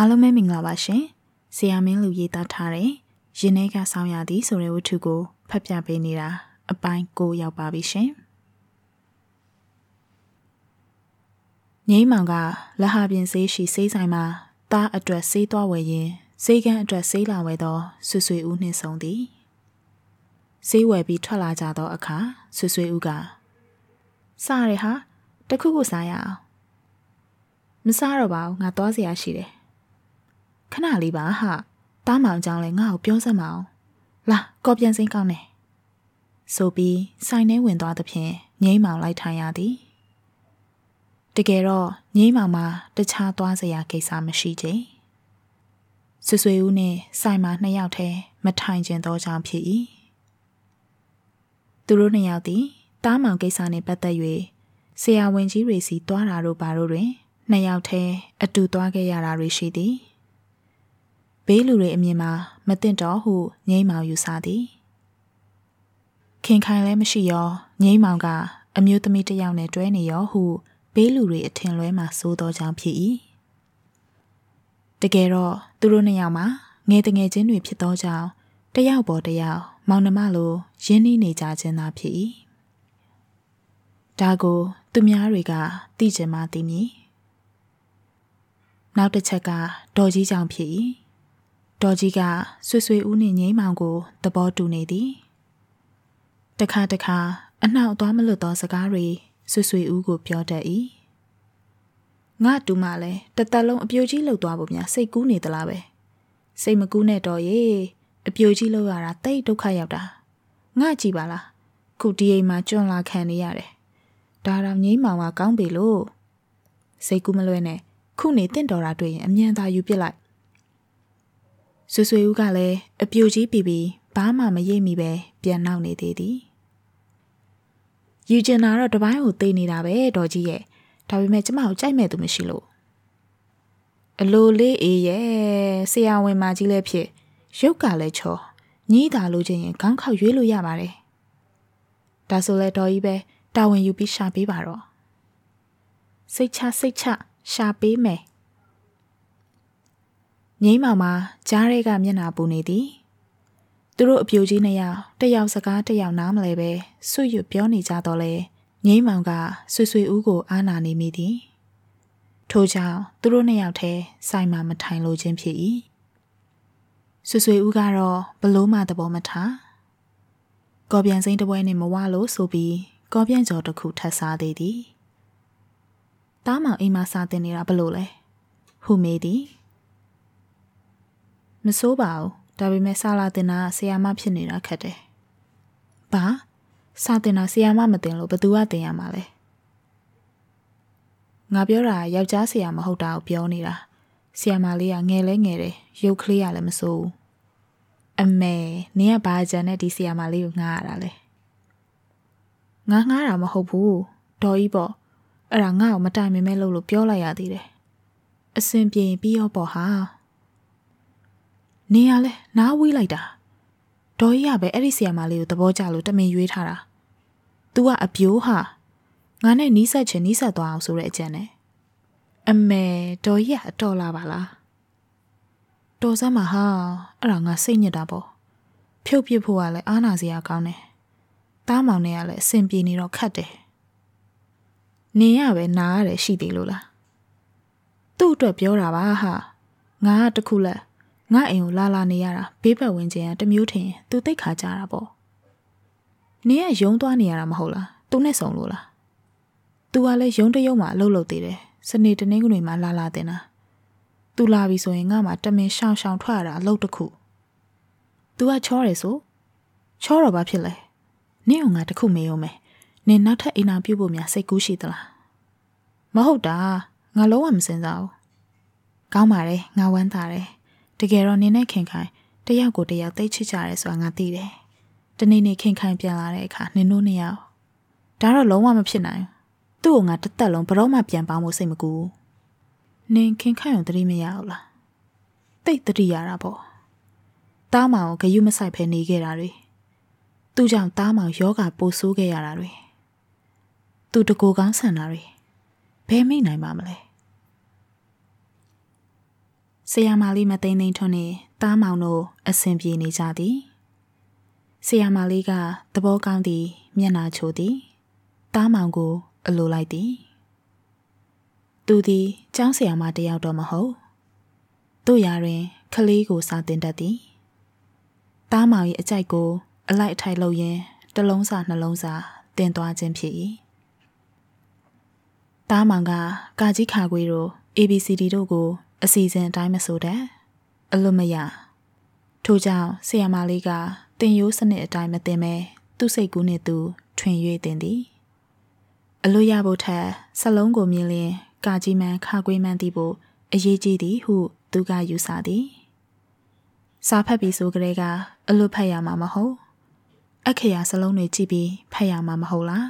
အားလုံးပဲမင်္ဂလာပါရှင်။ဆရာမင်းလူရေးသားထားတဲ့ရင်းနှဲကဆောင်းရသည်ဆိုတဲ့ဝတ္ထုကိုဖတ်ပြပေးနေတာအပိုင်း9ရောက်ပါပြီရှင်။ငိမ့်မောင်ကလက်ဟာပြင်ဆေးရှိဆေးဆိုင်မှာသားအတွက်ဆေးသွားဝယ်ရင်ဆေးကန်းအတွက်ဆေးလာဝယ်တော့ဆွဆွေဦးနှင့်ဆုံးသည်။ဆေးဝယ်ပြီးထွက်လာကြသောအခါဆွဆွေဦးကစားရဟာတခုခုစားရအောင်မစားတော့ပါဘူးငါသွားစရာရှိတယ် ခဏလေးပါဟာတားမောင်ကြောင့်လည်းငါ့ကိုပြောစမ်းမအောင်လာကော်ပြန်စိမ့်ကောင်းနေဆိုပြီးဆိုင်ထဲဝင်သွားသဖြင့်ငိမ့်မောင်လိုက်ထိုင်ရသည်တကယ်တော့ငိမ့်မောင်မှာတခြားသွားစရာကိစ္စမရှိချေဆွဆွေဦးနဲ့ဆိုင်မှာနှစ်ယောက်တည်းမထိုင်ကျင်တော့ကြောင်ဖြစ်၏သူတို့နှစ်ယောက်သည်တားမောင်ကိစ္စနှင့်ပတ်သက်၍ဆရာဝန်ကြီးတွေစီသွားတာတို့ဘာတို့တွင်နှစ်ယောက်တည်းအတူသွားခဲ့ရတာတွေရှိသည် ဘေးလူတွေအမြင်မှာမတင်တော့ဟုငိမ့်မောင်ယူဆသည်ခင်ခိုင်လည်းမရှိရောငိမ့်မောင်ကအမျိုးသမီးတစ်ယောက်နဲ့တွဲနေရောဟုဘေးလူတွေအထင်လွဲမှစိုးသောကြောင့်ဖြစ်၏တကယ်တော့သူတို့နှစ်ယောက်မှာငယ်တငယ်ချင်းတွေဖြစ်သောကြောင့်တယောက်ပေါ်တယောက်မောင်နှမလိုရင်းနှီးနေကြခြင်းသာဖြစ်၏ဒါကိုသူများတွေကသိကြမှသိမည်နောက်တစ်ချက်ကဒေါ်ကြီးကြောင့်ဖြစ်၏ ဒေါ်ကြီးကဆွဆွေဦးနှင့်ငိမ့်မောင်ကိုသဘောတူနေသည်တခါတခါအနှောက်အသွားမလွတ်သောစကားတွေဆွဆွေဦးကိုပြောတတ်၏ငါတူမလဲတသက်လုံးအပြိုကြီးလှုပ်သွားဖို့များစိတ်ကူးနေသလားပဲစိတ်မကူးနဲ့တော့ရေအပြိုကြီးလှုပ်ရတာတိတ်ဒုက္ခရောက်တာငါကြည့်ပါလားခုဒီအိမ်မှာကျွန်းလာခံနေရတယ်ဒါတော့ငိမ့်မောင်ကကောင်းပြီလို့စိတ်ကူးမလွဲနဲ့ခုနေတင့်တော်တာတွေ့ရင်အမြန်သာယူပစ်လိုက် ဆွဆွေဦးကလည်းအပြူကြီးပြီးပြီးဘာမှမရိပ်မိပဲပြန်နောက်နေသေးသည်ယူကျင်တာတော့တပိုင်းကိုသိနေတာပဲတော်ကြီးရဲ့ဒါပေမဲ့ကျမကိုကြိုက်မဲ့သူမရှိလို့အလိုလေးအေးရဲ့ဆရာဝန်မကြီးလည်းဖြစ်ရုပ်ကလည်းချောညီးတာလို့ချင်းရင်ခေါင်းခောက်ရွေးလို့ရပါတယ်ဒါဆိုလဲတော်ကြီးပဲတာဝန်ယူပြီးရှာပေးပါတော့စိတ်ချစိတ်ချရှာပေးမယ် ငိမ့်မောင်မှာကြားရဲကမျက်နာပူနေသည်သူတို့အပြိုကြီးနှစ်ယောက်တယောက်စကားတယောက်နားမလဲပဲဆွရွပြောနေကြတော့လေငိမ့်မောင်ကဆွဆွဦးကိုအားနာနေမိသည်ထို့ကြောင့်သူတို့နှစ်ယောက်ထဲဆိုင်မှာမထိုင်လို့ခြင်းဖြစ်၏ဆွဆွဦးကတော့ဘလို့မှသဘောမထားကော်ပြန်စိမ့်တပွဲနဲ့မဝလို့ဆိုပြီးကော်ပြန်ကျော်တစ်ခုထပ်စားသေးသည်တားမောင်အိမ်မှာစာတင်နေတာဘလို့လဲဟုမေးသည် မစိုးပါဘူးဒါပေမဲ့စာလာတင်တာဆရာမဖြစ်နေတာခက်တယ်ဘာစာတင်တာဆရာမမတင်လို့ဘသူကတင်ရမှာလဲငါပြောတာယောက်ျားဆရာမဟုတ်တာကိုပြောနေတာဆရာမလေးကငယ်လဲငယ်တယ်ရုပ်ကလေးကလည်းမစိုးဘူးအမေနင်ကဘာကြံနဲ့ဒီဆရာမလေးကိုငားရတာလဲငါငားတာမဟုတ်ဘူးဒေါ်ကြီးပေါ့အဲ့ဒါငါ့ကိုမတိုင်မမဲလို့လို့ပြောလိုက်ရသေးတယ်အစင်ပြေပြီးရောပေါ့ဟာ နေရလဲနားဝေးလိုက်တာဒေါ်ကြီးကပဲအဲ့ဒီဆီယမလေးကိုသဘောကျလို့တမင်ရွေးထားတာ။ तू ကအပြိုးဟာငါနဲ့နီးစပ်ချင်နီးစပ်သွားအောင်ဆိုတဲ့အကြံနဲ့အမေဒေါ်ကြီးကအတော်လာပါလား။တော်စမ်းမှာဟာအဲ့ဒါငါစိတ်ညစ်တာပေါ့။ဖြုတ်ပြဖို့ကလည်းအားနာစရာကောင်းတယ်။တားမောင်နဲ့ကလည်းအဆင်ပြေနေတော့ခတ်တယ်။နင်ရပဲနားရတယ်ရှိသေးလို့လား။သူ့အတွက်ပြောတာပါဟာ။ငါကတခုလက် ငါအိမ်ကိုလာလာနေရတာဘေးဘက်ဝင်ခြင်းကတမျိုးထင်သူတိတ်ခါကြတာပေါ့နင်းကယုံသွားနေရတာမဟုတ်လားသူနဲ့ဆုံလို့လားသူကလည်းယုံတယုံမှာအလုပ်လုပ်သေးတယ်စနေတနင်္ဂနွေမှာလာလာတင်တာသူလာပြီဆိုရင်ငါမှတမင်ရှောင်းရှောင်းထွက်ရတာအလုပ်တစ်ခုသူကချောတယ်ဆိုချောတော့ဘာဖြစ်လဲနင်းကငါတခုမေးအောင်မယ်နင်နောက်ထပ်အိမ်နာပြုတ်ဖို့များစိတ်ကူးရှိသလားမဟုတ်တာငါလုံးဝမစင်စားဘူးကောင်းပါတယ်ငါဝမ်းသာတယ် တကယ်တော့နင်းနဲ့ခင်ခိုင်တယောက်ကိုတယောက်သိချစ်ကြရဲဆိုတာငါသိတယ်။တနေ့နေ့ခင်ခိုင်ပြန်လာတဲ့အခါနင်တို့နှစ်ယောက်ဒါတော့လုံးဝမဖြစ်နိုင်ဘူး။သူ့ကိုငါတစ်သက်လုံးဘရောမှပြန်ပေါင်းဖို့စိတ်မကူဘူး။နင်ခင်ခိုင်ကိုတတိမရဘူးလား။တိတ်တတိရတာပေါ့။တားမောင်ကိုဂယုမဆိုင်ဖဲနေခဲ့တာတွေ။သူ့ကြောင့်တားမောင်ယောဂပိုဆိုးခဲ့ရတာတွေ။သူတကူကောင်းဆန်တာတွေဘယ်မိနိုင်ပါမလဲ။ ဆရာမလေးမသိမ့်သိမ့်ထွန်းနဲ့တားမောင်တို့အဆင်ပြေနေကြသည်ဆရာမလေးကသဘောကောင်းသည်မျက်နာချိုသည်တားမောင်ကိုအလိုလိုက်သည်သူသည်ကျောင်းဆရာမတယောက်တော့မဟုတ်တို့ရာတွင်ကလေးကိုစာတင်တတ်သည်တားမောင်၏အကြိုက်ကို အလိုက်အထိုက်လုပ်ရင်းတစ်လုံးစာနှလုံးစာတင်သွားခြင်းဖြစ်၏တားမောင်ကကာကြီးခါခွေတို့ ABCD တို့ကို အစီအစဉ်အတိုင်းမဆိုတဲ့အလွတ်မရထို့ကြောင့်ဆီယမာလေးကတင်ရိုးစနစ်အတိုင်းမတင်မဲသူ့စိတ်ကူးနဲ့သူထွင်၍တင်သည်အလွတ်ရဖို့ထက်စလုံးကိုမြင်လျင်ကာကြီးမန်ခါကွေးမှန်းသည်ဖို့အရေးကြီးသည်ဟုသူကယူဆသည်စာဖတ်ပြီးဆိုကြတဲ့ကအလွတ်ဖတ်ရမှာမဟုတ်အခရာစလုံးတွေကြည့်ပြီးဖတ်ရမှာမဟုတ်လား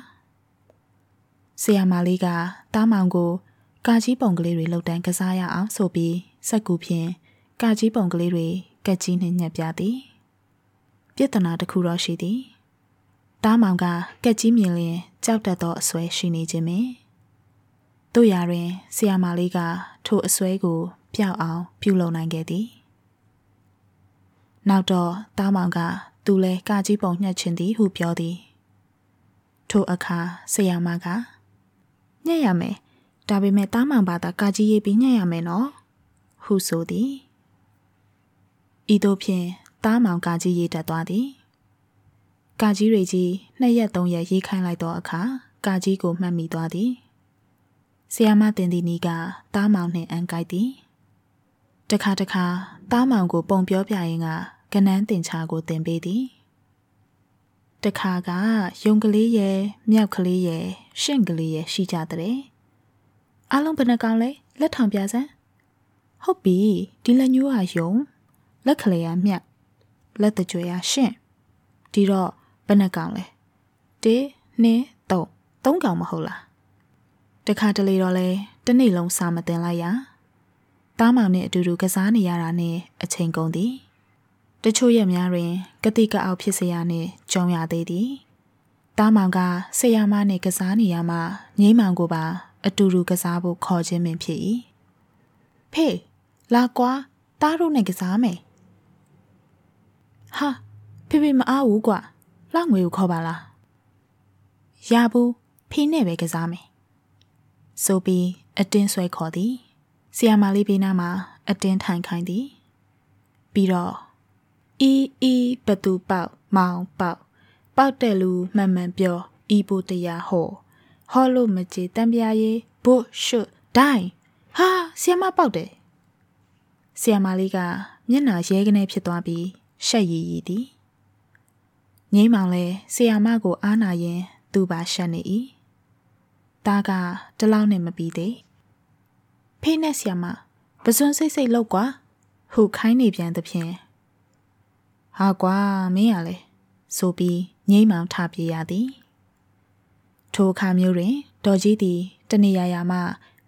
ဆီယမာလေးကတားမောင်ကို ကာကြီးပုံကလေးတွေလှုပ်တန်းကစားရအောင်ဆိုပြီးစက်ကူဖြင့်ကာကြီးပုံကလေးတွေကက်ကြီးနှင့်ညက်ပြသည်ပြဿနာတစ်ခုတော့ရှိသည်တားမောင်ကကက်ကြီးမြင်လျင်ကြောက်တတ်သောအစွဲရှိနေခြင်းပင်တို့ရာတွင်ဆီယာမာလေးကထိုအစွဲကိုပျောက်အောင် ပြုလုပ်နိုင်ခဲ့သည်နောက်တော့တားမောင်ကသူလဲကာကြီးပုံညှက်ချင်သည်ဟုပြောသည်ထိုအခါဆီယာမာကညှက်ရမယ် ဒါပေမဲ့တားမောင်ဘာသာကာကြီးရေးပြီးညှက်ရမယ်နော်ဟုဆိုသည်ဤသို့ဖြင့်တားမောင်ကာကြီးရေးတက်သွားသည်ကာကြီးတွေကြီးနှစ်ရက်သုံးရက်ရေးခိုင်းလိုက်သောအခါကာကြီးကိုမှတ်မိသွားသည်ဆီယာမတင်သည်နီကတားမောင်နှင့်အန်ကိုက်သည်တခါတခါတားမောင်ကိုပုံပြောပြရင်ကကနန်းတင်ချာကိုတင်ပေးသည်တခါကယုံကလေးရဲ့မြောက်ကလေးရဲ့ရှင့်ကလေးရဲ့ရှိကြတဲ့ အားလုံးဘယ်နှကောင်လဲလက်ထောင်ပြစမ်းဟုတ်ပြီဒီလက်ညိုးဟာယုံလက်ကလေးကမြတ်လက်တကြွယ်ရရှင့်ဒီတော့ဘယ်နှကောင်လဲ1 2 3 3ကောင်မဟုတ်လားတခါတလေတော့လဲတစ်နေ့လုံးစာမတင်လိုက်ရတားမောင်နဲ့အတူတူကစားနေရတာနဲ့အချိန်ကုန်သည်တချို့ရက်များတွင်ကတိကအောက်ဖြစ်စရာနှင့်ကြုံရသေးသည်တားမောင်ကဆရာမနှင့်ကစားနေရမှငိမ့်မောင်ကိုပါ အတူတူကစားဖို့ခေါ်ခြင်းပင်ဖြစ်၏ဖေးလာကွာတားတို့နဲ့ကစားမယ်ဟာဖေဖေမအားဘူးကွာလှငွေကိုခေါ်ပါလားရဘူးဖေးနဲ့ပဲကစားမယ်ဆိုပြီးအတင်းဆွဲခေါ်သည်ဆီယာမာလေးဘေးနားမှာအတင်းထိုင်ခိုင်းသည်ပြီးတော့အီအီဘသူပေါက်မောင်ပေါက်ပေါက်တဲ့လူမှန်မှန်ပြောဤဖို့တရားဟော ဟောလို့မကြေတံပြားရေးဘုရှုဒိုင်ဟာဆီယမပေါက်တယ်ဆီယမလေးကမျက်နှာရဲကနေဖြစ်သွားပြီးရှက်ရည်ရည်သည်ငိမ့်မောင်လဲဆီယမကိုအားနာရင်သူပါရှက်နေ၏တားကတလောက်နဲ့မပြီးသေးဖေးနဲ့ဆီယမပစွန်းစိတ်စိတ်လောက်ကွာဟုခိုင်းနေပြန်သဖြင့်ဟာကွာမင်းရလေဆိုပြီးငိမ့်မောင်ထပြေးရသည် ထိုအခါမျိုးတွင်ဒေါ်ကြီးသည်တနေရာရာမှ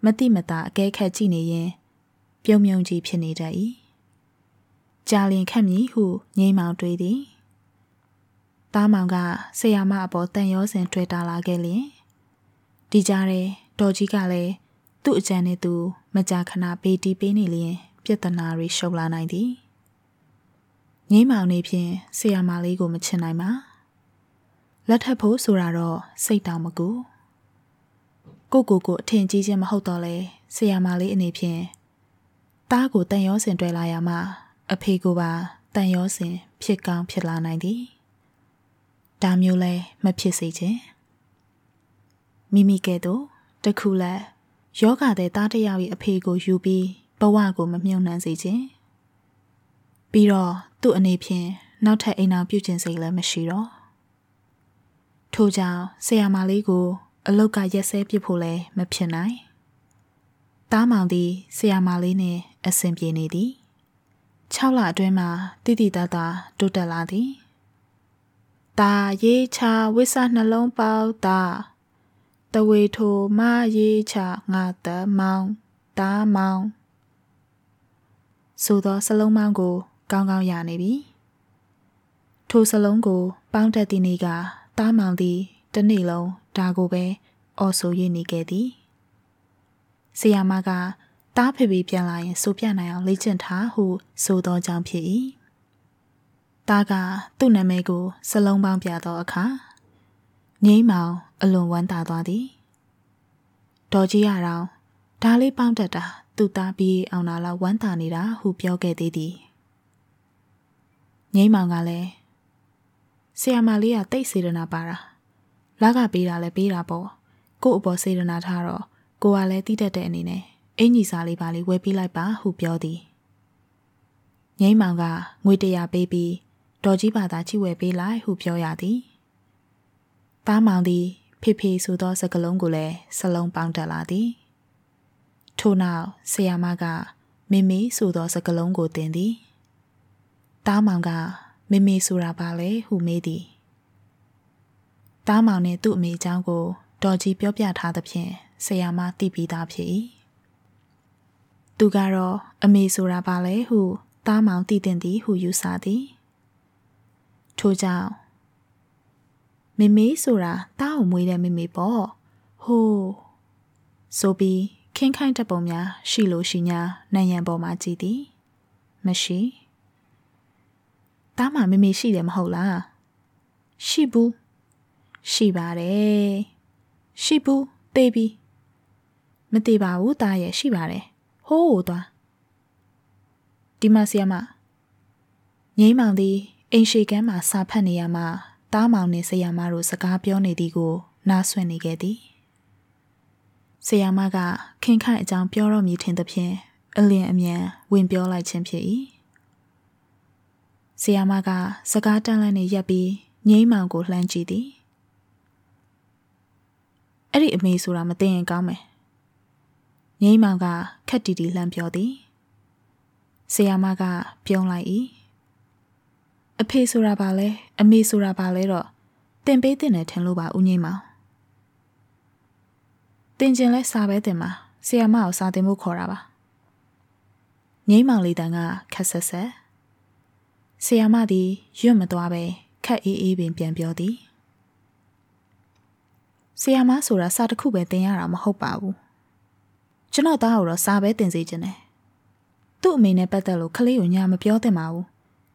မတိမတာအကဲခတ်ကြည့်နေရင် ပြုံမြုံကြီးဖြစ်နေတတ်၏ကြာလင်ခတ်မည်ဟုငိမ့်မောင်တွေးသည်သားမောင်ကဆရာမအပေါ်တန်ရောစင်တွေ့တာလာခဲ့လျင်ဒီကြားထဲဒေါ်ကြီးကလည်းသူ့အကြံနဲ့သူမကြာခဏပေးတီးပေးနေလျင်ပြဿနာတွေရှုပ်လာနိုင်သည်ငိမ့်မောင်နေဖြင့်ဆရာမလေးကိုမချင်နိုင်ပါ လက်ထပ်ဖို့ဆိုတာတော့စိတ်တောင်မကူကိုကိုကိုအထင်ကြီးခြင်းမဟုတ်တော့လဲဆရာမလေးအနေဖြင့်တားကိုတန်ရောစင်တွေ့လာရမှအဖေကိုပါတန်ရောစင် ဖြစ်ကောင်းဖြစ်လာနိုင်သည်ဒါမျိုးလဲမဖြစ်စေခြင်းမိမိကဲ့သို့တခုလဲယောဂတဲ့တားတယောက်၏အဖေကိုယူပြီးဘဝကိုမမြုံနှံစေခြင်းပြီးတော့သူ့အနေဖြင့်နောက်ထပ်အိမ်အောင်ပြုကျင်စိတ်လည်းမရှိတော့ ထို့ကြောင့်ဆရာမလေးကို အလုတ်ကရက်စဲပြစ်ဖို့လည်းမဖြစ်နိုင်။တားမောင်သည်ဆရာမလေးနှင့်အဆင်ပြေနေသည်။6လအတွင်းမှာတိတိတတ်တာတိုးတက်လာသည်။တာရေးချဝိဆနှလုံးပေါက်တာတဝေထိုမရေးချငါတမောင်တားမောင်ဆိုသောစလုံးမောင်းကို ကောင်းကောင်းရနေပြီ။ထိုစလုံးကို ပေါင်းတက်သည့်နေ့က တားမောင်သည်တနေ့လုံးဒါကိုပဲအော်ဆို၍နေခဲ့သည်ဆီယာမကတားဖေဖေပြန်လာရင်စိုးပြနိုင်အောင်လေ့ကျင့်ထားဟုဆိုသောကြောင့်ဖြစ်၏တားကသူ့နာမည်ကိုစလုံးပေါင်းပြသောအခါငိမ့်မောင်အလွန်ဝမ်းသာသွားသည်ဒေါ်ကြီးရတော့ဒါလေးပေါင်းတတ်တာသူ့သားပြီးအောင်လာလောက်ဝမ်းသာနေတာဟုပြောခဲ့သေးသည်ငိမ့်မောင်ကလည်း ဆီယမလေးကတိတ်စေရနာပါတာလကပေးတာလည်းပေးတာပေါ့ကို့အပေါ်စေရနာထားတော့ကိုကလည်းတိတတ်တဲ့အနေနဲ့အင်ကြီးစားလေးပါလေးဝယ်ပေးလိုက်ပါဟုပြောသည်ငိမ့်မောင်ကငွေတရာပေးပြီးဒေါ်ကြီးဘာသာချိဝယ်ပေးလိုက်ဟုပြောရသည်တားမောင်သည်ဖေဖေဆိုသောစကလုံးကိုလည်းစလုံးပေါင်းတက်လာသည်ထို့နောက်ဆရာမကမမေဆိုသောစကလုံးကိုတင်သည်တားမောင်က မမေဆိုတာပါလေဟုမေးသည်တားမောင်နဲ့သူ့အမေเจ้าကိုဒေါ်ကြီးပြောပြထားသဖြင့်ဆရာမသိပြီးသားဖြစ်၏သူကတော့အမေဆိုတာပါလေဟုတားမောင်သိတင်သည်ဟုယူဆသည်ထို့ကြောင့်မမေဆိုတာတားအောင်မွေးတဲ့မမေပေါ့ဟိုးဆိုပြီးခင်းခိုင်းတဲ့ပုံများရှိလို့ရှိညာနံရံပေါ်မှာကြည်သည်မရှိ တားမှာမမေရှိတယ်မဟုတ်လားရှိဘူးရှိပါတယ်ရှိဘူးတေးပြီမသေးပါဘူးတားရဲ့ရှိပါတယ်ဟိုးသွားဒီမဆီယမငိမ့်မောင်သည်အိမ်ရှိကမ်းမှာစာဖတ်နေရမှာတားမောင်နဲ့ဆရာမတို့စကားပြောနေသည်ကိုနားဆွင့်နေခဲ့သည်ဆရာမကခင်ခန့်အကြောင်းပြောတော့မည်ထင်သဖြင့်အလင်းအမြန်ဝင်ပြောလိုက်ခြင်းဖြစ်၏ ဆရာမကစကားတန်းလန်းနေရက်ပြီးငိမ့်မောင်ကိုလှမ်းကြည့်သည်အဲ့ဒီအမေဆိုတာမသိရင်ကောင်းမယ်ငိမ့်မောင်ကခက်တီတီလှမ်းပြောသည်ဆရာမကပြုံးလိုက်၏အဖေဆိုတာပါလဲအမေဆိုတာပါလဲတော့တင်ပေးတင်တယ်ထင်လို့ပါဦးငိမ့်မောင်တင်ကျင်လဲစာပဲတင်ပါဆီယာမကိုစာတင်ဖို့ခေါ်တာပါငိမ့်မောင်လေးတန်ကခက်ဆက်ဆက် ဆီယာမသည်ရွတ်မသွားပဲခက်အေးအေးပင်ပြန်ပြောသည်ဆီယာမဆိုတာစာတစ်ခုပဲတင်ရတာမဟုတ်ပါဘူးကျွန်တော်သားကိုတော့စာပဲတင်စေချင်တယ်သူ့အမေနဲ့ပတ်သက်လို့ခလေးကိုညာမပြောသင့်ပါဘူး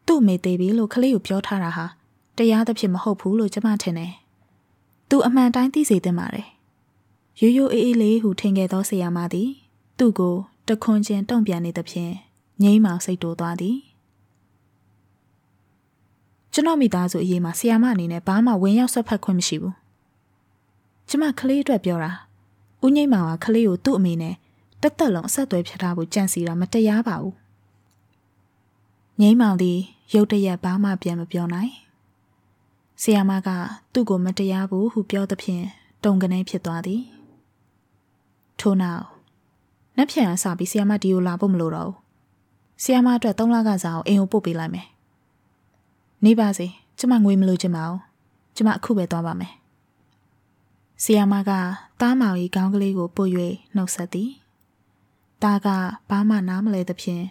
သူ့အမေသေးပြီလို့ခလေးကိုပြောထားတာဟာတရားသဖြင့်မဟုတ်ဘူးလို့ကျမထင်တယ်သူအမှန်တိုင်းသိစေသင့်ပါတယ်ရိုးရိုးအေးအေးလေးဟုထင်ခဲ့သောဆရာမသည် သူ့ကိုတခွန်ချင်းတုံ့ပြန်နေသဖြင့်ငိမ့်မောင်စိတ်တိုးသွားသည် ကျွန်တော်မိသားစုအရေးမှာဆရာမအနေနဲ့ဘာမှဝင်ရောက်ဆွတ်ဖက်ခွင့်မရှိဘူးကျမကလေးအတွက်ပြောတာဦးငိမ့်မောင်ကကလေးကိုသူ့အမေနဲ့တက်တက်လုံးအဆက်အသွယ်ဖြတ်ထားဖို့ကြံစီတာမတရားပါဘူးငိမ့်မောင်သည်ရုတ်တရက်ဘာမှပြန်မပြောနိုင်ဆီယာမကသူ့ကိုမတရားဘူးဟုပြောသဖြင့်တုံကနေဖြစ်သွားသည်ထို့နောက်နက်ဖြန်အစပြီးဆီယာမဒီကိုလာဖို့မလိုတော့ဘူးဆီယာမအတွက်၃လကစားအောင်အိမ်ကိုပို့ပေးလိုက်မယ် နေပါစေကျမငွေမလိုချင်ပါဘူးကျမအခုပဲသွားပါမယ်ဆီယာမကတားမောင်ကြီးခေါင်းကလေးကိုပို့၍နှုတ်ဆက်သည်တားကဘာမှနားမလဲသဖြင့်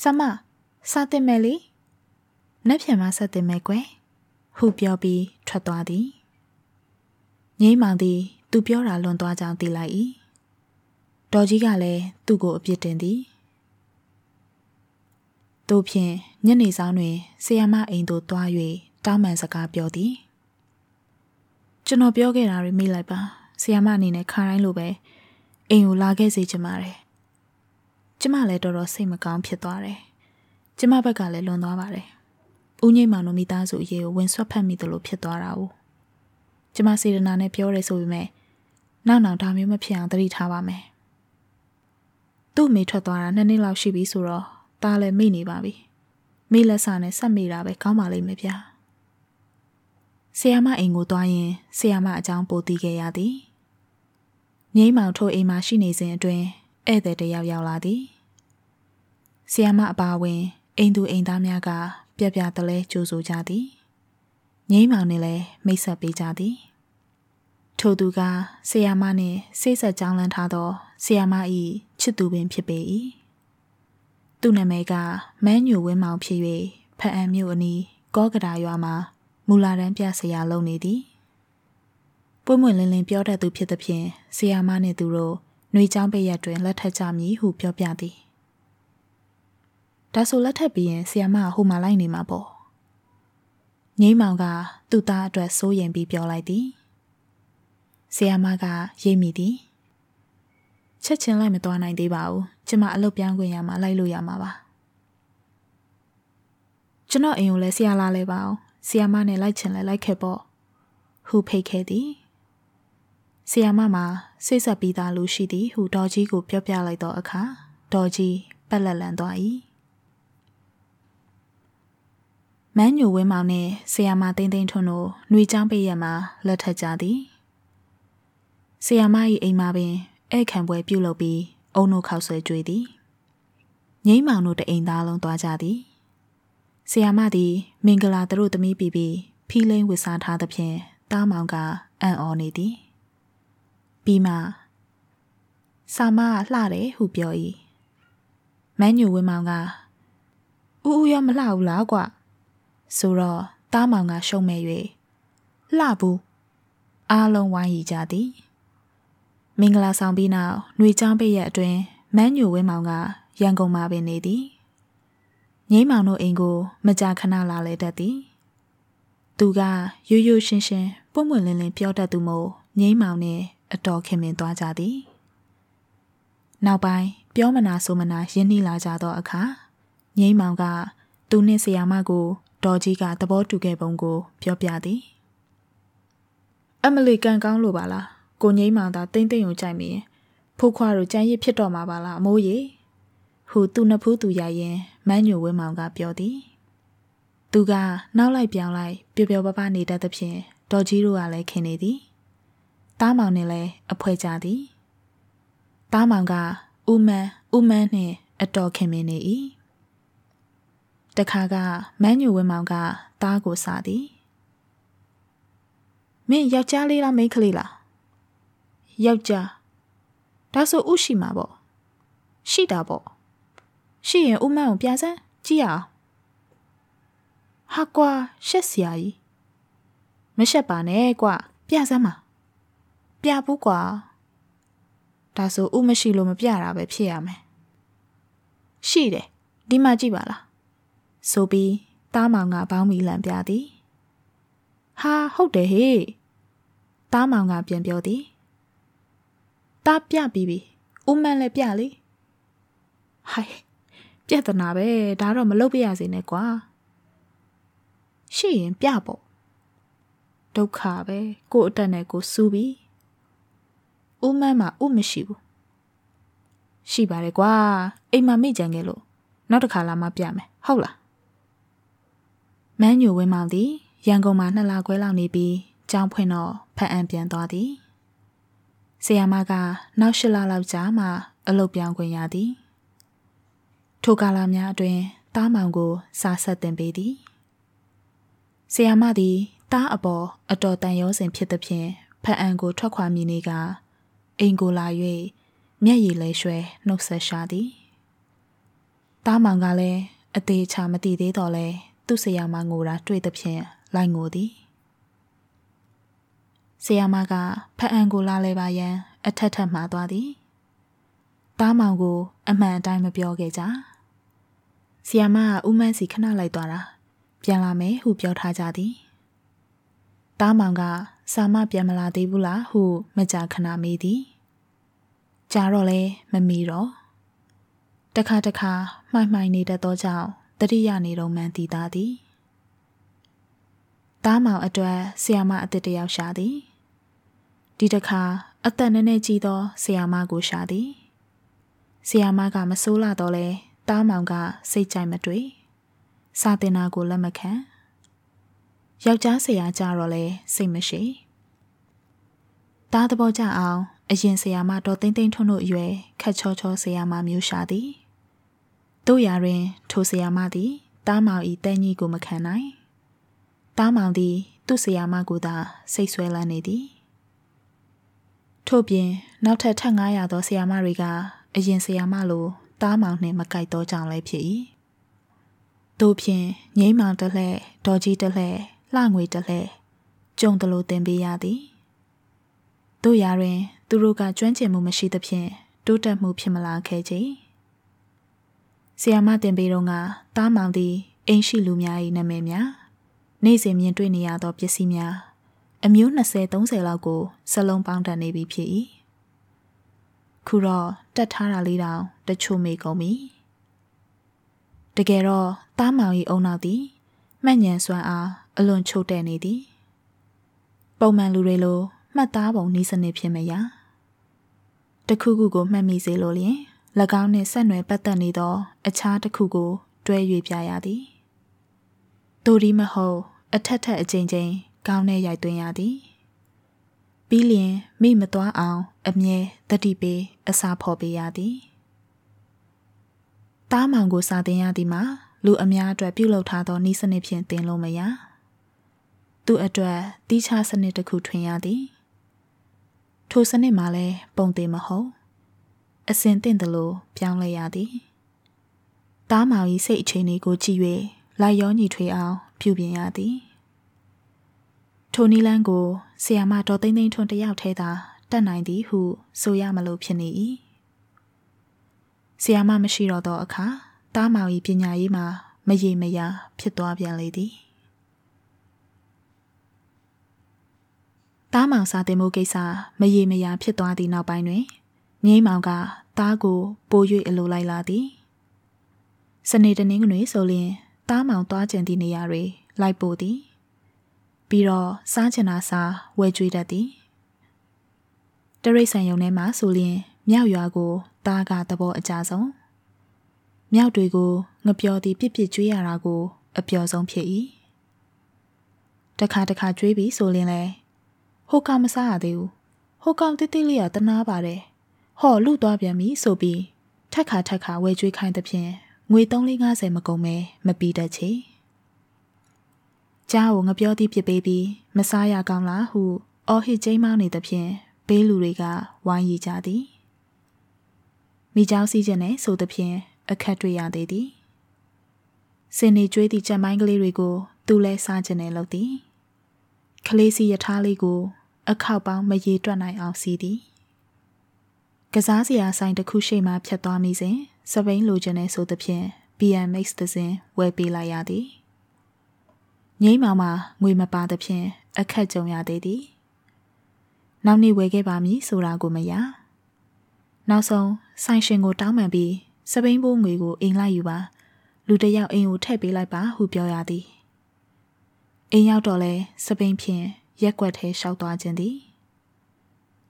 ဆမစာတင်မယ်လေနက်ဖြန်မှဆက်တင်မယ်ကွယ်ဟုပြောပြီးထွက်သွားသည်ငိမ့်မောင်သည် သူပြောတာလွန်သွားကြောင်းသိလိုက်၏ဒေါ်ကြီးကလည်းသူ့ကိုအပြစ်တင်သည် တို့ဖြင့်ညနေဆောင်တွင်ဆီယမအိမ်သို့သွား၍တောင်းပန်စကားပြောသည်ကျွန်တော်ပြောခဲ့တာတွေမေ့လိုက်ပါဆီယမအနေနဲ့ခါတိုင်းလိုပဲအိမ်ကိုလာခဲ့စေချင်ပါတယ်ကျမလည်းတော်တော်စိတ်မကောင်းဖြစ်သွားတယ်ကျမဘက်ကလည်းလွန်သွားပါတယ်ဦးငိမ့်မောင်တို့မိသားစုအရေးကိုဝင်ဆွတ်ဖက်မိသလိုဖြစ်သွားတာ哦ကျမစေတနာနဲ့ပြောရဲဆိုပေမဲ့နောက်နောက်ဒါမျိုးမဖြစ်အောင်သတိထားပါမယ်သူ့မိထွက်သွားတာနှစ်နှစ်လောက်ရှိပြီဆိုတော့ ဒါလည်းမိနေပါပြီမိလက်စာနဲ့ဆက်မိတာပဲကောင်းပါလိမ့်မယ်ဗျာဆီယာမအိမ်ကိုသွားရင်ဆီယာမအကြောင်းပိုသိခဲ့ရသည်ငိမ့်မောင်ထိုအိမ်မှာရှိနေစဉ်အတွင်းဧည့်သည်တယောက်ရောက်လာသည်ဆီယာမအပါဝင်အိမ်သူအိမ်သားများကပြပြတလဲကြိုဆိုကြသည်ငိမ့်မောင်နဲ့လည်းမိတ်ဆက်ပေးကြသည်ထိုသူကဆီယာမနှင့်စိတ်ဆက်ကြောင်းလန်းထားသောဆီယာမ၏ချစ်သူပင်ဖြစ်ပေ၏ သူ့နာမည်ကမန်းညိုဝင်းမောင်ဖြစ်၍ဖအံမြို့အနီးကောကဒါရွာမှာမူလာတန်းပြဆရာလုပ်နေသည်ပွင့်ပွင့်လင်းလင်းပြောတတ်သူဖြစ်သဖြင့်ဆီယာမနှင့်သူတို့။နှွေချောင်းပိတ်ရက်တွင်လက်ထပ်ကြမည်ဟုပြောပြသည်။ဒါဆိုလက်ထပ်ပြီးရင်ဆီယမဟိုမှာလိုက်နေမှာပေါ့။ငိမ့်မောင်ကသူ့သားအတွက်စိုးရင်ပြီးပြောလိုက်သည်။ဆီယမကရိပ်မိသည်။ ချက်ချင်းလိုက်မသွားနိုင်သေးပါဘူး။ကျမအလုပ်ပြောင်းခွင့်ရမှာလိုက်လို့ရမှာပါ။ကျွန်တော်အိမ်ကိုလည်းဆရာလာလဲပါအောင်။ဆီယမနဲ့လိုက်ချင်လဲလိုက်ခဲ့ပေါ့။ဟူဖိတ်ခဲ့သည်။ဆီယာမမှာဆိတ်ဆက်ပြီးသားလူရှိသည်ဟုဒေါ်ကြီးကိုပြောပြလိုက်သောအခါဒေါ်ကြီးပက်လက်လန်သွား၏မန်းညိုဝင်းမောင်နှင့်ဆီယာမသိန်းသိန်းထွန်းတို့နှွေချောင်းပိတ်ရမှာလက်ထပ်ကြသည်ဆီယာမ၏အိမ်မှာပင် ဧခံပွဲပြုလုပ်ပြီးအုံနိုခောက်ဆွဲကြွေသည်ငိမ့်မောင်တို့တအိမ်သားလုံးသွားကြသည်ဆီယာမသည် မင်္ဂလာသူတို့သမီးပြီးပြီးဖီးလိန်ဝစ်စားထားသဖြင့်တားမောင်ကအံ့ဩနေသည်ပြီးမှစာမကလှတယ်ဟုပြော၏မန်းညိုဝင်းမောင်ကဥဥရမလှဘူးလားကွဆိုတော့တားမောင်ကရှုံးမဲ့၍လှဘူးအားလုံးဝိုင်းရီကြသည် မင်္ဂလာဆောင်ပြီးနောက်ຫນွေချောင်းပိတ်ရက်အတွင်းမန်းညိုဝင်းမောင်ကရန်ကုန်မှာပင်နေသည်ငိမ့်မောင်တို့အိမ်ကိုမကြာခဏလာလေတတ်သည်သူကရိုးရိုးရှင်းရှင်းပွင့်ပွင့်လင်းလင်းပြောတတ်သူမို့ငိမ့်မောင်နဲ့အတော်ခင်မင်သွားကြသည်နောက်ပိုင်းပြောမနာဆိုမနာရင်းနှီးလာကြသောအခါငိမ့်မောင်ကသူနှင့်ဆရာမကိုဒေါ်ကြီးကသဘောတူခဲ့ပုံကို ပြောပြသည်အမလီကန်ကောင်းလို့ပါလား ကိုငိမ့်မောင်သာတိမ့်တိမ့်ုံကြိုက်မိရင်ဖိုးခွားတို့ကြမ်းရစ်ဖြစ်တော့မှာပါလားအမိုးကြီးဟုသူနှစ်ဖူးသူရရင်မန်းညိုဝင်းမောင်ကပြောသည်သူကနောက်လိုက်ပြောင်းလိုက်ပျော်ပျော်ပါးပါးနေတတ်သဖြင့်ဒေါ်ကြီးတို့ကလည်းခင်နေသည်တားမောင်နဲ့လည်းအဖွဲကြသည်တားမောင်ကဥမန်းဥမန်းနှင့်အတော်ခင်မင်းနေ၏တခါကမန်းညူဝင်းမောင်ကတားကိုစားသည်မင်းယောက်ျားလေးလားမိန်းကလေးလား ယောက်ျားဒါဆိုဥရှိမှာပေါ့ရှိတာပေါ့ရှိရင်ဥမန်းကိုပြစမ်းကြည့်ရအောင်ဟာကွာရှက်စရာကြီးမရှက်ပါနဲ့ကွာပြစမ်းပါပြဘူးကွာဒါဆိုဥမရှိလို့မပြတာပဲဖြစ်ရမယ်ရှိတယ်ဒီမှာကြည့်ပါလားဆိုပြီးတားမောင်ကဘောင်းမီလန်ပြသည်ဟာဟုတ်တယ်ဟေ့တားမောင်ကပြန်ပြောသည် တားပြပြီးပြီဥမန်းလည်းပြလေဟိုင်ပြဿနာပဲဒါတော့မလုပ်ပြရစေနဲ့ကွာရှိရင်ပြပေါ့ဒုက္ခပဲကို့အတက်နဲ့ကိုစူးပြီးဦးမန်းမှာဥမရှိဘူးရှိပါတယ်ကွာအိမ်မှာမိကြံခဲ့လို့နောက်တစ်ခါလာမှပြမယ်ဟုတ်လားမန်းညိုဝင်းမောင်သည်ရန်ကုန်မှာနှစ်လခွဲလောက်နေပြီးကျောင်းဖွင့်တော့ဖတ်အံပြန်သွားသည် ဆီယာမကနောက်၈လလောက်ကြာမှအလုပ်ပြောင်းခွင့်ရသည်ထိုကာလများအတွင်းတားမောင်ကိုစာဆက်တင်ပေးသည်ဆီယာမသည်တားအပေါ်အတော်တန်ရောစင်ဖြစ်သဖြင့်ဖတ်အံကိုထွက်ခွာမိနေကအိမ်ကိုလာ၍မျက်ရည်လဲရွှဲနှုတ်ဆက်ရှာသည်တားမောင်ကလည်းအသေးချာမသိသေးတော့လဲသူ့ဆရာမငိုတာတွေ့သဖြင့်လိုက်ငိုသည် ဆရာမကဖအံကိုလာလဲပါရန်အထက်ထက်မှာသွားသည်တားမောင်ကို အမှန်အတိုင်းမပြောခဲ့ကြဆရာမကဥမန်းစီခဏလိုက်သွားတာပြန်လာမယ်ဟုပြောထားကြသည်တားမောင်ကစာမပြန်မလာသေးဘူးလားဟုမကြာခဏမေးသည်ကြာတော့လဲမမီတော့တခါတခါမှိုင်မှိုင်နေတတ်သောကြောင့်တတိယနေတော့မှန်တည်သားသည် တားမောင်အတွက်ဆီယာမအစ်စ်တယောက်ရှာသည်ဒီတခါအသက်နည်းနည်းကြီးသောဆီယာမကိုရှာသည်ဆီယာမကမဆိုးလာတော့လဲတားမောင်ကစိတ်ကြိုက်မတွေ့စာတင်တာကိုလက်မခံယောက်ျားဆရာကြတော့လဲစိတ်မရှိတားသဘောကြအောင်အရင်ဆရာမတော်သိမ့်သိမ့်ထွန်းတို့အရွယ်ခက်ချောချောဆရာမမျိုးရှာသည်တို့ရာတွင် ထိုဆရာမသည်တားမောင်ဤတဲကြီးကိုမခံနိုင် တားမောင်သည် သူ့ဆရာမကိုသာစိတ်ဆွဲလန်းနေသည်ထို့ပြင်နောက်ထပ်ထပ်900သောဆရာမတွေကအရင်ဆရာမလိုတားမောင်နှင့်မကိုက်တော့ကြောင်လည်းဖြစ်၏တို့ဖြင့်ငိမ့်မောင်တလှဲ့ဒေါ်ကြီးတလှဲ့လှငွေတလှဲ့ကြုံတလို့တင်ပေးရသည်တို့ရာတွင် သူတို့ကကျွမ်းကျင်မှုမရှိသဖြင့်တိုးတက်မှုဖြစ်မလာခဲ့ကြ။ဆီယာမတင်ပေတော့ကတားမောင်သည်အိမ်ရှိလူများ၏နာမည်များ နေ့စဉ်မြင်တွေ့နေရသောပစ္စည်းများအမျိုး20 30လောက်ကိုစလုံးပေါင်းတတ်နေပြီဖြစ်၏ခုတော့တက်ထားတာလေးတောင်တချို့မေကုန်ပြီတကယ်တော့တားမောင်၏အုံနောက်သည်မှတ်ညံစွမ်းအားအလွန်ချို့တဲ့နေသည်ပုံမှန်လူတွေလိုမှတ်သားပုံနည်းစနစ်ဖြစ်မရတခုခုကိုမှတ်မိစေလိုလျင်၎င်းနှင့်ဆက်နွယ်ပတ်သက်နေသော အခြားတစ်ခုကိုတွဲ၍ပြရသည် တို့ဒီမဟုတ်အထက်ထက်အချိန်ချင်းကောင်းနဲ့ရိုက်သွင်းရသည်ပြီးလျင်မိမသွားအောင်အမြဲတတိပေးအစာဖော်ပေးရသည်တားမောင်ကိုစာတင်ရသည်မှာလူအများအတွက်ပြုလုပ်ထားသောနည်းစနစ်ဖြင့်တင်လို့မရသူ့အတွက်တီးခြားစနစ်တစ်ခုထွင်ရသည်ထိုစနစ်မှာလည်းပုံသေးမဟုတ်အစင်တင့်တယ်လို့ပြောင်းလဲရသည်တားမောင်၏စိတ်အခြေအနေကိုကြည့်၍ လိုက်ရောညီထွေအောင် ပြုပြင်ရသည်ထိုနီလန်းကိုဆီယာမတော်သိမ့်သိမ့်ထွန်းတယောက်ထဲသာတတ်နိုင်သည်ဟုဆိုရမလို့ဖြစ်နေ၏ဆီယာမမရှိတော့သောအခါတားမောင်၏ပညာရေးမှာမရေမရာဖြစ်သွားပြန်လေသည်တားမောင်စာတင်မှုကိစ္စမရေမရာဖြစ်သွားသည့်နောက်ပိုင်းတွင်ငိမ့်မောင်ကတားကိုပို၍အလိုလိုက်လာသည်စနေတနင်္ဂနွေဆိုလျင် တားမောင်သွားကျင်သည့်နေရာတွေလိုက်ပို့သည်ပြီးတော့စားချင်တာစားဝယ်ကြွေးတတ်သည်တရိတ်ဆန်ယုံထဲမှာဆိုလျင်မြောက်ရွာကိုတားကသဘောအကြဆုံးမြောက်တွေကိုငပျော်သည်ပြစ်ပြစ်ကြွေးရတာကိုအပျော်ဆုံးဖြစ်၏တခါတခါကြွေးပြီးဆိုလျင်လဲဟိုကောင်မစားရသေးဘူးဟိုကောင်တိတိလေးကတနာပါတယ်ဟောလူသွားပြန်ပြီဆိုပြီးထက်ခါထက်ခါဝဲကြွေးခိုင်းသဖြင့် ငွေ350မကုန်မဲမပြီးတတ်ချေကြားကိုငပြောသည်ဖြစ်ပေးပြီးမစားရကောင်းလားဟု အော်ဟစ်ကျိမ်းမောင်းနေသဖြင့်ဘေးလူတွေကဝိုင်းရီကြသည်မိเจ้าစီးခြင်းနဲ့ဆိုသဖြင့်အခက်တွေ့ရသေးသည်စင်နေကျွေးသည့်ကြံပိုင်းကလေးတွေကို သူလဲစားခြင်းနဲ့လုပ်သည်ကလေးစီရထားလေးကို အခောက်ပေါင်းမရေတွက်နိုင်အောင်စီးသည်ကစားစရာဆိုင်တစ်ခုရှိမှဖြတ်သွားမိစဉ် စပိန်လိုချင်တဲ့ဆိုသဖြင့် BMX သစဉ်ဝယ်ပေးလိုက်ရသည်ငိမ့်မောင်မှာငွေမပါသဖြင့်အခက်ကြုံရသေးသည်နောက်နေ့ဝယ်ခဲ့ပါမည်ဆိုတာကိုမရနောက်ဆုံးဆိုင်ရှင်ကိုတောင်းပန်ပြီးစပိန်ဘိုးငွေကိုအိမ်လိုက်ယူပါလူတယောက်အိမ်ကိုထည့်ပေးလိုက်ပါဟုပြောရသည်အိမ်ရောက်တော့လဲစပိန်ဖြင့်ရက်ွက်ထဲရှောက်သွားခြင်းသည်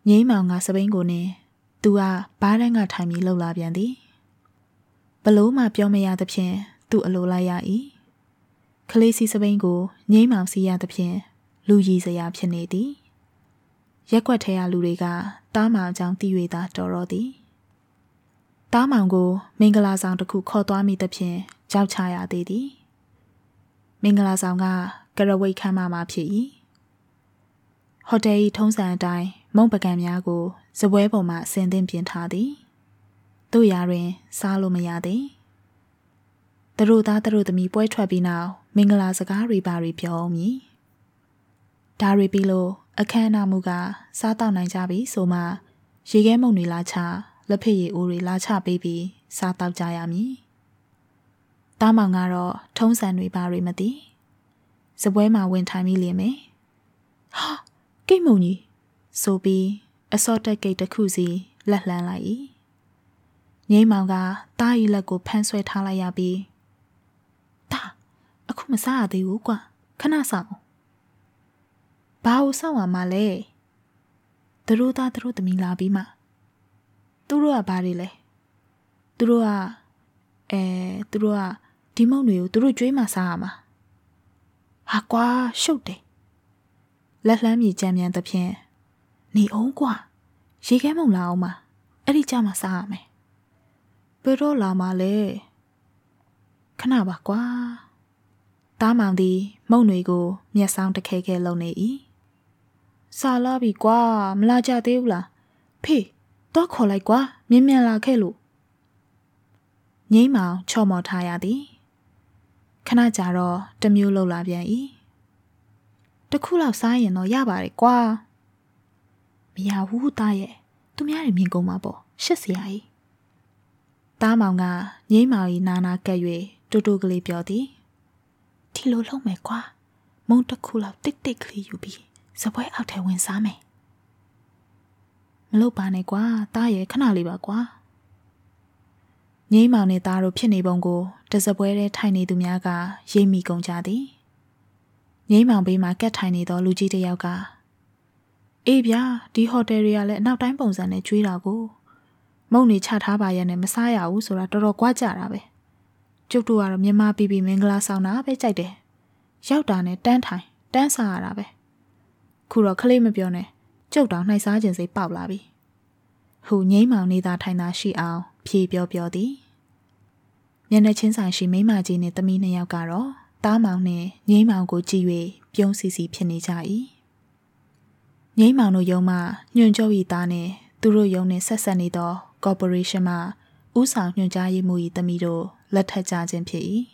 ငိမ့်မောင်ကစပိန်ကိုနင်းသူကဘားတန်းကထိုင်ပြီးလှုပ်လာပြန်သည် ဘလို့မှပြောမရသဖြင့်သူ့အလိုလိုက်ရ၏ခလေးစီစပိန်ကိုငိမ့်မောင်စီရသဖြင့်လူရည်စရာဖြစ်နေသည်ရက်ွက်ထဲရလူတွေကတားမောင်အကြောင်းသိ၍သာတော်တော်သည်တားမောင်ကိုမင်္ဂလာဆောင်တစ်ခုခေါ်သွားမိသဖြင့်ကြောက်ချရသေးသည်မင်္ဂလာဆောင်ကကရဝိတ်ခမ်းမမှာဖြစ်၏ဟိုတယ်၏ထုံးစံအတိုင်းမုံပကံများကိုဇပွဲပေါ်မှဆင်သင့်ပြင်ထားသည် တို့ရာတွင် စားလို့မရသည်သူတို့သားသူတို့သမီးပွဲထွက်ပြီးနောက်မင်္ဂလာစကားတွေပါတွေပြောအောင်မည်ဒါတွေပြီးလို့အခမ်းအနားမှုကစားတော့နိုင်ကြပြီဆိုမှရေခဲမုံတွေလာချလက်ဖက်ရည်အိုးတွေလာချပေးပြီးစားတော့ကြရမည်တားမောင်ကတော့ထုံးစံတွေပါတွေမသိစပွဲမှာဝင်ထိုင်ပြီးလင်မယ်ဟာကိတ်မုံကြီးဆိုပြီးအစော့တက်ဂိတ်တစ်ခုစီလက်လှမ်းလိုက်၏ ငိမ့်မောင်ကတားရီလက်ကိုဖမ်းဆွဲထားလိုက်ရပြီးတာအခုမစားရသေးဘူးကွာခဏဆောင်ဘာလို့ဆောင်ရမှာလဲသူတို့သားသူတို့သမီးလာပြီးမှသူတို့ကဘာတွေလဲသူတို့ကအဲသူတို့ကဒီမုံတွေကိုသူတို့ကြွေးမှစားရမှာဟာကွာရှုပ်တယ်လက်လှမ်းမြေကြမ်းမြန်သဖြင့်နေအောင်ကွာရေခဲမုံလာအောင်မအဲ့ဒီကြမှာစားရမယ် ဘယ်တော့လာမှာလဲခဏပါကွာတားမောင်သည်မုံတွေကို မျက်စောင်းတခဲခဲလုံနေ၏စာလာပြီကွာမလာကြသေးဘူးလားဖေးတော့ခေါ်လိုက်ကွာမြင်မြန်လာခဲ့လို့ငိမ့်မောင်ချော့မော်ထားရသည်ခဏကြာတော့တမျိုးလှုပ်လာပြန်၏တခုလောက်စားရင်တော့ရပါတယ်ကွာမရဘူးသားရဲ့သူများတွေမြင်ကုန်မှာပေါ့ရှစ်စရာ၏ တားမောင်ကငိမ့်မောင်၏နာနာကပ်၍တူတူကလေးပြောသည်ဒီလိုလုပ်မယ်ကွာမုံတစ်ခုလောက်တိတ်တိတ်ကလေးယူပြီးစပွဲအောက်ထဲဝင်စားမယ်မလုပ်ပါနဲ့ကွာတားရဲ့ခဏလေးပါကွာငိမ့်မောင်နဲ့သားတို့ဖြစ်နေပုံကိုတစပွဲထဲထိုင်နေသူများကရိပ်မိကုန်ကြသည်ငိမ့်မောင်ဘေးမှာကက်ထိုင်နေသောလူကြီးတစ်ယောက်ကအေးဗျာဒီဟိုတယ်တွေကလည်းအနောက်တိုင်းပုံစံနဲ့ကျွေးတာကို မုံနေချထားပါရဲ့နဲ့မစားရဘူးဆိုတာတော်တော်ကြွားကြတာပဲကျုပ်တို့ကတော့မြန်မာပြည်ပြည်မင်္ဂလာဆောင်တာပဲကြိုက်တယ်ရောက်တာနဲ့တန်းထိုင်တန်းစားရတာပဲခုတော့ခလေးမပြောနဲ့ကျုပ်တောင်နှိုက်စားခြင်းစိတ်ပေါက်လာပြီဟူငိမ့်မောင်နေတာထိုင်တာရှိအောင်ဖြေပြောပြောသည်မျက်နှာချင်းဆိုင်ရှိမိမကြီးနဲ့သမီးနှစ်ယောက်ကတော့တားမောင်နဲ့ငိမ့်မောင်ကိုကြည့်၍ပြုံးစီစီဖြစ်နေကြ၏ငိမ့်မောင်တို့ယုံမှညွန့်ကျော်ဤသားနဲ့သူတို့ယုံနဲ့ဆက်ဆက်နေသော corporation မှဥဆောင်ညွှန်ကြားရေးမှူး၏သမီးတို့လက်ထပ်ကြခြင်းဖြစ်၏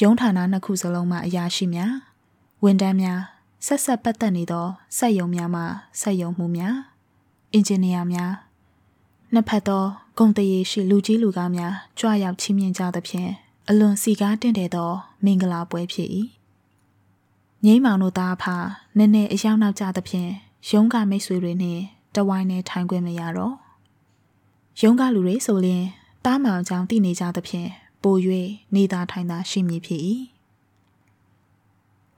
ရုံးဌာနနှစ်ခုစလုံးမှအရာရှိများဝန်ထမ်းများဆက်ဆက်ပတ်သက်နေသောစက်ရုံများမှစက်ရုံမှုများအင်ဂျင်နီယာများနှစ်ဖက်သောဂုံတရေရှိလူကြီးလူကားများကြွရောက်ချီးမြှင့်ကြသဖြင့်အလွန်စီကားတင့်တယ်သော မင်္ဂလာပွဲဖြစ်၏ငိမ့်မောင်တို့သားအဖနည်းနည်းအရောက်နောက်ကြသဖြင့်ရုံးကမိတ်ဆွေတွေနှင့် တဝိုင်းနဲ့ထိုင်ခွင့်မရတော့ရုံးကလူတွေဆိုရင်တားမောင်ကြောင့်တည်နေကြသဖြင့်ပို၍နေသာထိုင်သာရှိမည်ဖြစ်၏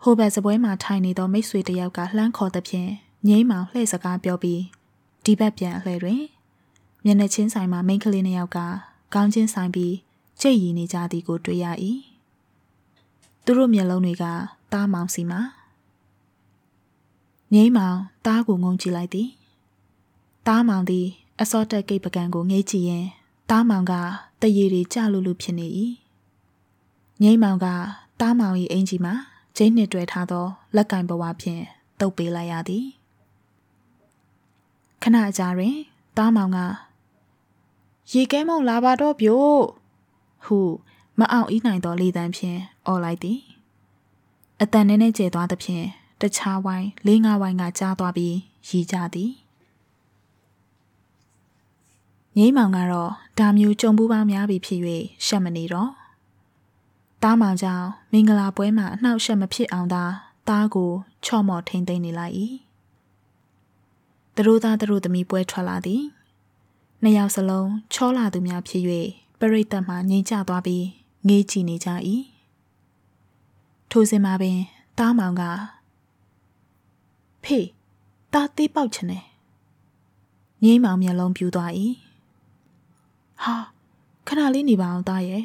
ဟိုဘက်စပွဲမှာထိုင်နေသောမိတ်ဆွေတယောက်ကလှမ်းခေါ်သဖြင့်ငိမ့်မောင်လှည့်စကားပြောပြီးဒီဘက်ပြန်အလှည့်တွင်မျက်နှာချင်းဆိုင်မှာမိန်းကလေးနှစ်ယောက်ကကောင်းချင်းဆိုင်ပြီးကြိတ်ရီနေကြသည်ကိုတွေ့ရ၏သူတို့မျက်လုံးတွေကတားမောင်စီမှာငိမ့်မောင်တားကိုငုံကြည့်လိုက်သည် တားမောင်သည် အစောတက်ကိတ်ပကံကိုငိတ်ကြည့်ရင်တားမောင်ကတရေတွေကြလူလူဖြစ်နေ၏ငိမ့်မောင်ကတားမောင်၏အင်ကြီးမှာကျင်းနှစ်တွဲထားသော လက်ကင်ဘဝဖြင့်တုပ်ပေးလိုက်ရသည်ခဏအကြာတွင်တားမောင်ကရေကဲမုံလာပါတော့ဗျို့ဟုမအောင်ဤနိုင်သောလေတံဖြင့်អော်လိုက်သည်အတန်နဲ့နဲ့ကျဲသွားသဖြင့်တခြားဝိုင်းလေးငါးဝိုင်းကကြားသွားပြီးရီကြသည် ငိမ့်မောင်ကတော့ဒါမျိုးကြုံပူးပေါင်းများပြီဖြစ်၍ရှက်မနေတော့တားမောင်ကြောင့်မင်္ဂလာပွဲမှာအနှောက်အယှက်မဖြစ်အောင်သာတားကိုချော့မော့ထိန်သိမ်းနေလိုက်၏သူတို့သားသူတို့သမီးပွဲထွက်လာသည်နှစ်ယောက်စလုံးချောလာသူများဖြစ်၍ပရိသတ်မှငြိမ်ချသွားပြီးငေးကြည့်နေကြ၏ထိုစဉ်မှာပင်တားမောင်ကဖေးတားသေးပေါက်ချင်တယ်ငိမ့်မောင်မျက်လုံးပြူသွား၏ ဟာခဏလေးနေပါအောင်သားရဲ့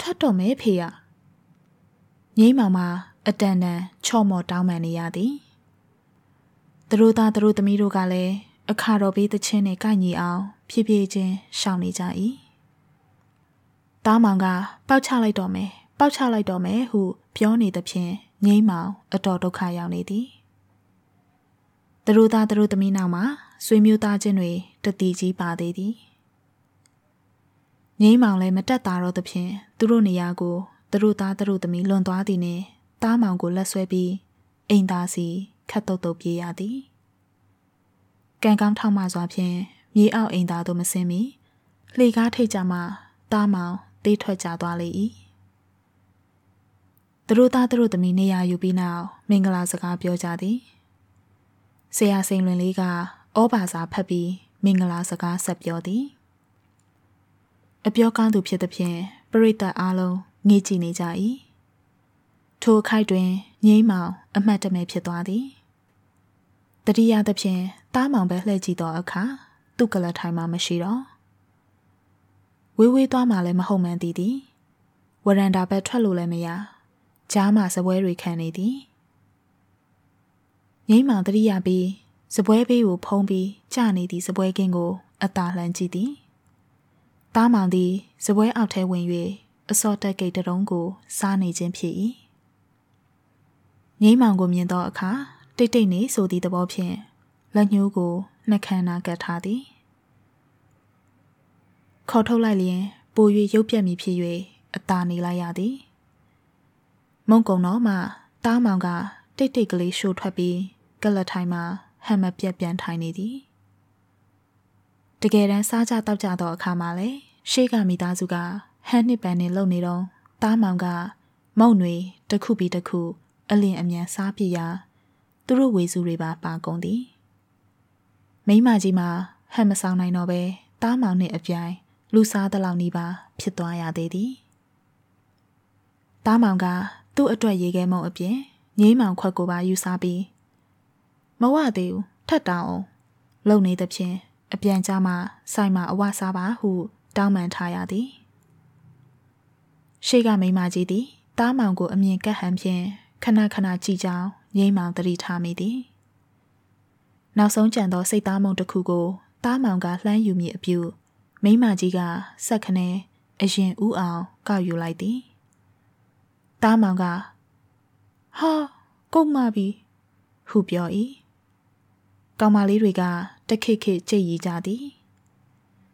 ထွက်တော့မဲဖေးရငိမ့်မောင်မှာအတန်တန်ချော့မော့တောင်းပန်နေရသည်သူတို့သားသူတို့သမီးတို့ကလည်းအခါတော်ပေးသချင်းနဲ့ကိုက်ညီအောင် ဖြည်းဖြည်းချင်းရှောင်နေကြ၏တားမောင်ကပေါက်ချလိုက်တော့မယ်ပေါက်ချလိုက်တော့မယ်ဟုပြောနေသဖြင့်ငိမ့်မောင်အတော်ဒုက္ခရောက်နေသည်သူတို့သားသူတို့သမီးနောက်မှာဆွေမျိုးသားချင်းတွေတတိကြီးပါသေးသည် ငိမ့်မောင်လည်းမတက်တာတော့သဖြင့်သူတို့နေရာကိုသူတို့သားသူတို့သမီးလွန်သွားသည်နှင့်တားမောင်ကိုလက်ဆွဲပြီးအိမ်သားစီခတ်တုတ်တုတ်ပြေးရသည်ကံကောင်းထောက်မှစွာဖြင့်မြေအောက်အိမ်သားတို့မစင်းမီလှေကားထိတ်ကြမှတားမောင်တေးထွက်ကြသွားလေ၏သူတို့သားသူတို့သမီးနေရာယူပြီးနောက်မင်္ဂလာစကားပြောကြသည်ဆရာစိန်လွင်လေးကဩဘာစာဖတ်ပြီးမင်္ဂလာစကားဆက်ပြောသည် အပြောကောင်းသူဖြစ်သဖြင့်ပရိသတ်အားလုံးငေးကြည့်နေကြ၏ထိုခိုက်တွင်ငိမ့်မောင် အမှတ်တမဲ့ဖြစ်သွားသည်တတိယသဖြင့်တားမောင်ပဲလှည့်ကြည့်သောအခါသူ့ကလထိုင်မှမရှိတော့ဝေးဝေးသွားမှလည်းမဟုတ်မှန်းသိသည်ဝရန်တာဘက်ထွက်လို့လည်းမရကြားမှစပွဲတွေခံနေသည်ငိမ့်မောင်တတိယပြီးစပွဲဘေးကိုဖုံးပြီးကြာနေသည့်စပွဲကင်းကို အသာလှမ်းကြည့်သည် တားမောင်သည်စပွဲအောက်ထဲဝင်၍အစောတက်ကိတ်တုံးကို စားနေခြင်းဖြစ်၏ငိမ့်မောင်ကိုမြင်သောအခါတိတ်တိတ်နေဆိုသည့်သဘောဖြင့်လက်ညှိုးကိုနှခမ်းနာကပ်ထားသည်ခေါ်ထုတ်လိုက်လျင်ပို၍ရုပ်ပြက်မိဖြစ်၍အသာနေလိုက်ရသည်မုံကုံတော့မှတားမောင်ကတိတ်တိတ်ကလေးရှို့ထွက်ပြီးကလထိုင်မှာဟမ်မပြက်ပြန်ထိုင်နေသည် တကယ်တမ်းစားကြတောက်ကြတော့အခါမှာလေရှေ့ကမိသားစုကဟန်နှစ်ပန်နဲ့လုံနေတော့တားမောင်ကမုံတွေတစ်ခုပြီးတစ်ခု အလင်းအမြန်စားပြရာသူတို့ဝေစုတွေပါပါကုန်သည်မိမကြီးမှာဟန်မဆောင်နိုင်တော့ပဲတားမောင်နဲ့အပြိုင်လူစားတလောက်နီးပါ ဖြစ်သွားရသေးသည်တားမောင်ကသူ့အတွက်ရေခဲမုံအပြင်ငိမ့်မောင်ခွက်ကိုပါယူစားပြီးမဝသေးဘူးထပ်တောင်းအောင်လုံနေသဖြင့် အပြန်ကြမှာဆိုင်မှာအဝစားပါဟုတောင်းပန်ထားရသည်ရှေ့ကမိမကြီးသည်တားမောင်ကိုအမြင်ကပ်ဟန်ဖြင့်ခဏခဏကြည့်ကြောင်းငိမ့်မောင်တတိထားမိသည်နောက်ဆုံးကြံသောစိတ်သားမုံတစ်ခုကိုတားမောင်ကလှမ်းယူမိအပြုမိမကြီးကဆက်ခနဲအရင်ဥအောင်ကောက်ယူလိုက်သည်တားမောင်ကဟာကုန်မပြီဟုပြော၏ကောင်မလေးတွေက တခိခိကြိတ်ရီကြသည်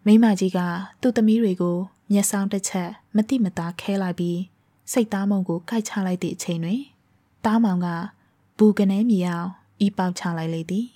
မိမကြီးကသူ့သမီးတွေကိုမျက်စောင်းတစ်ချက်မတိမတာခဲလိုက်ပြီးစိတ်သားမုံကိုကိုက်ချလိုက်သည့်အချိန်တွင်တားမောင်ကဘူကနေမြေအောင်ဤပေါက်ချလိုက်လေသည်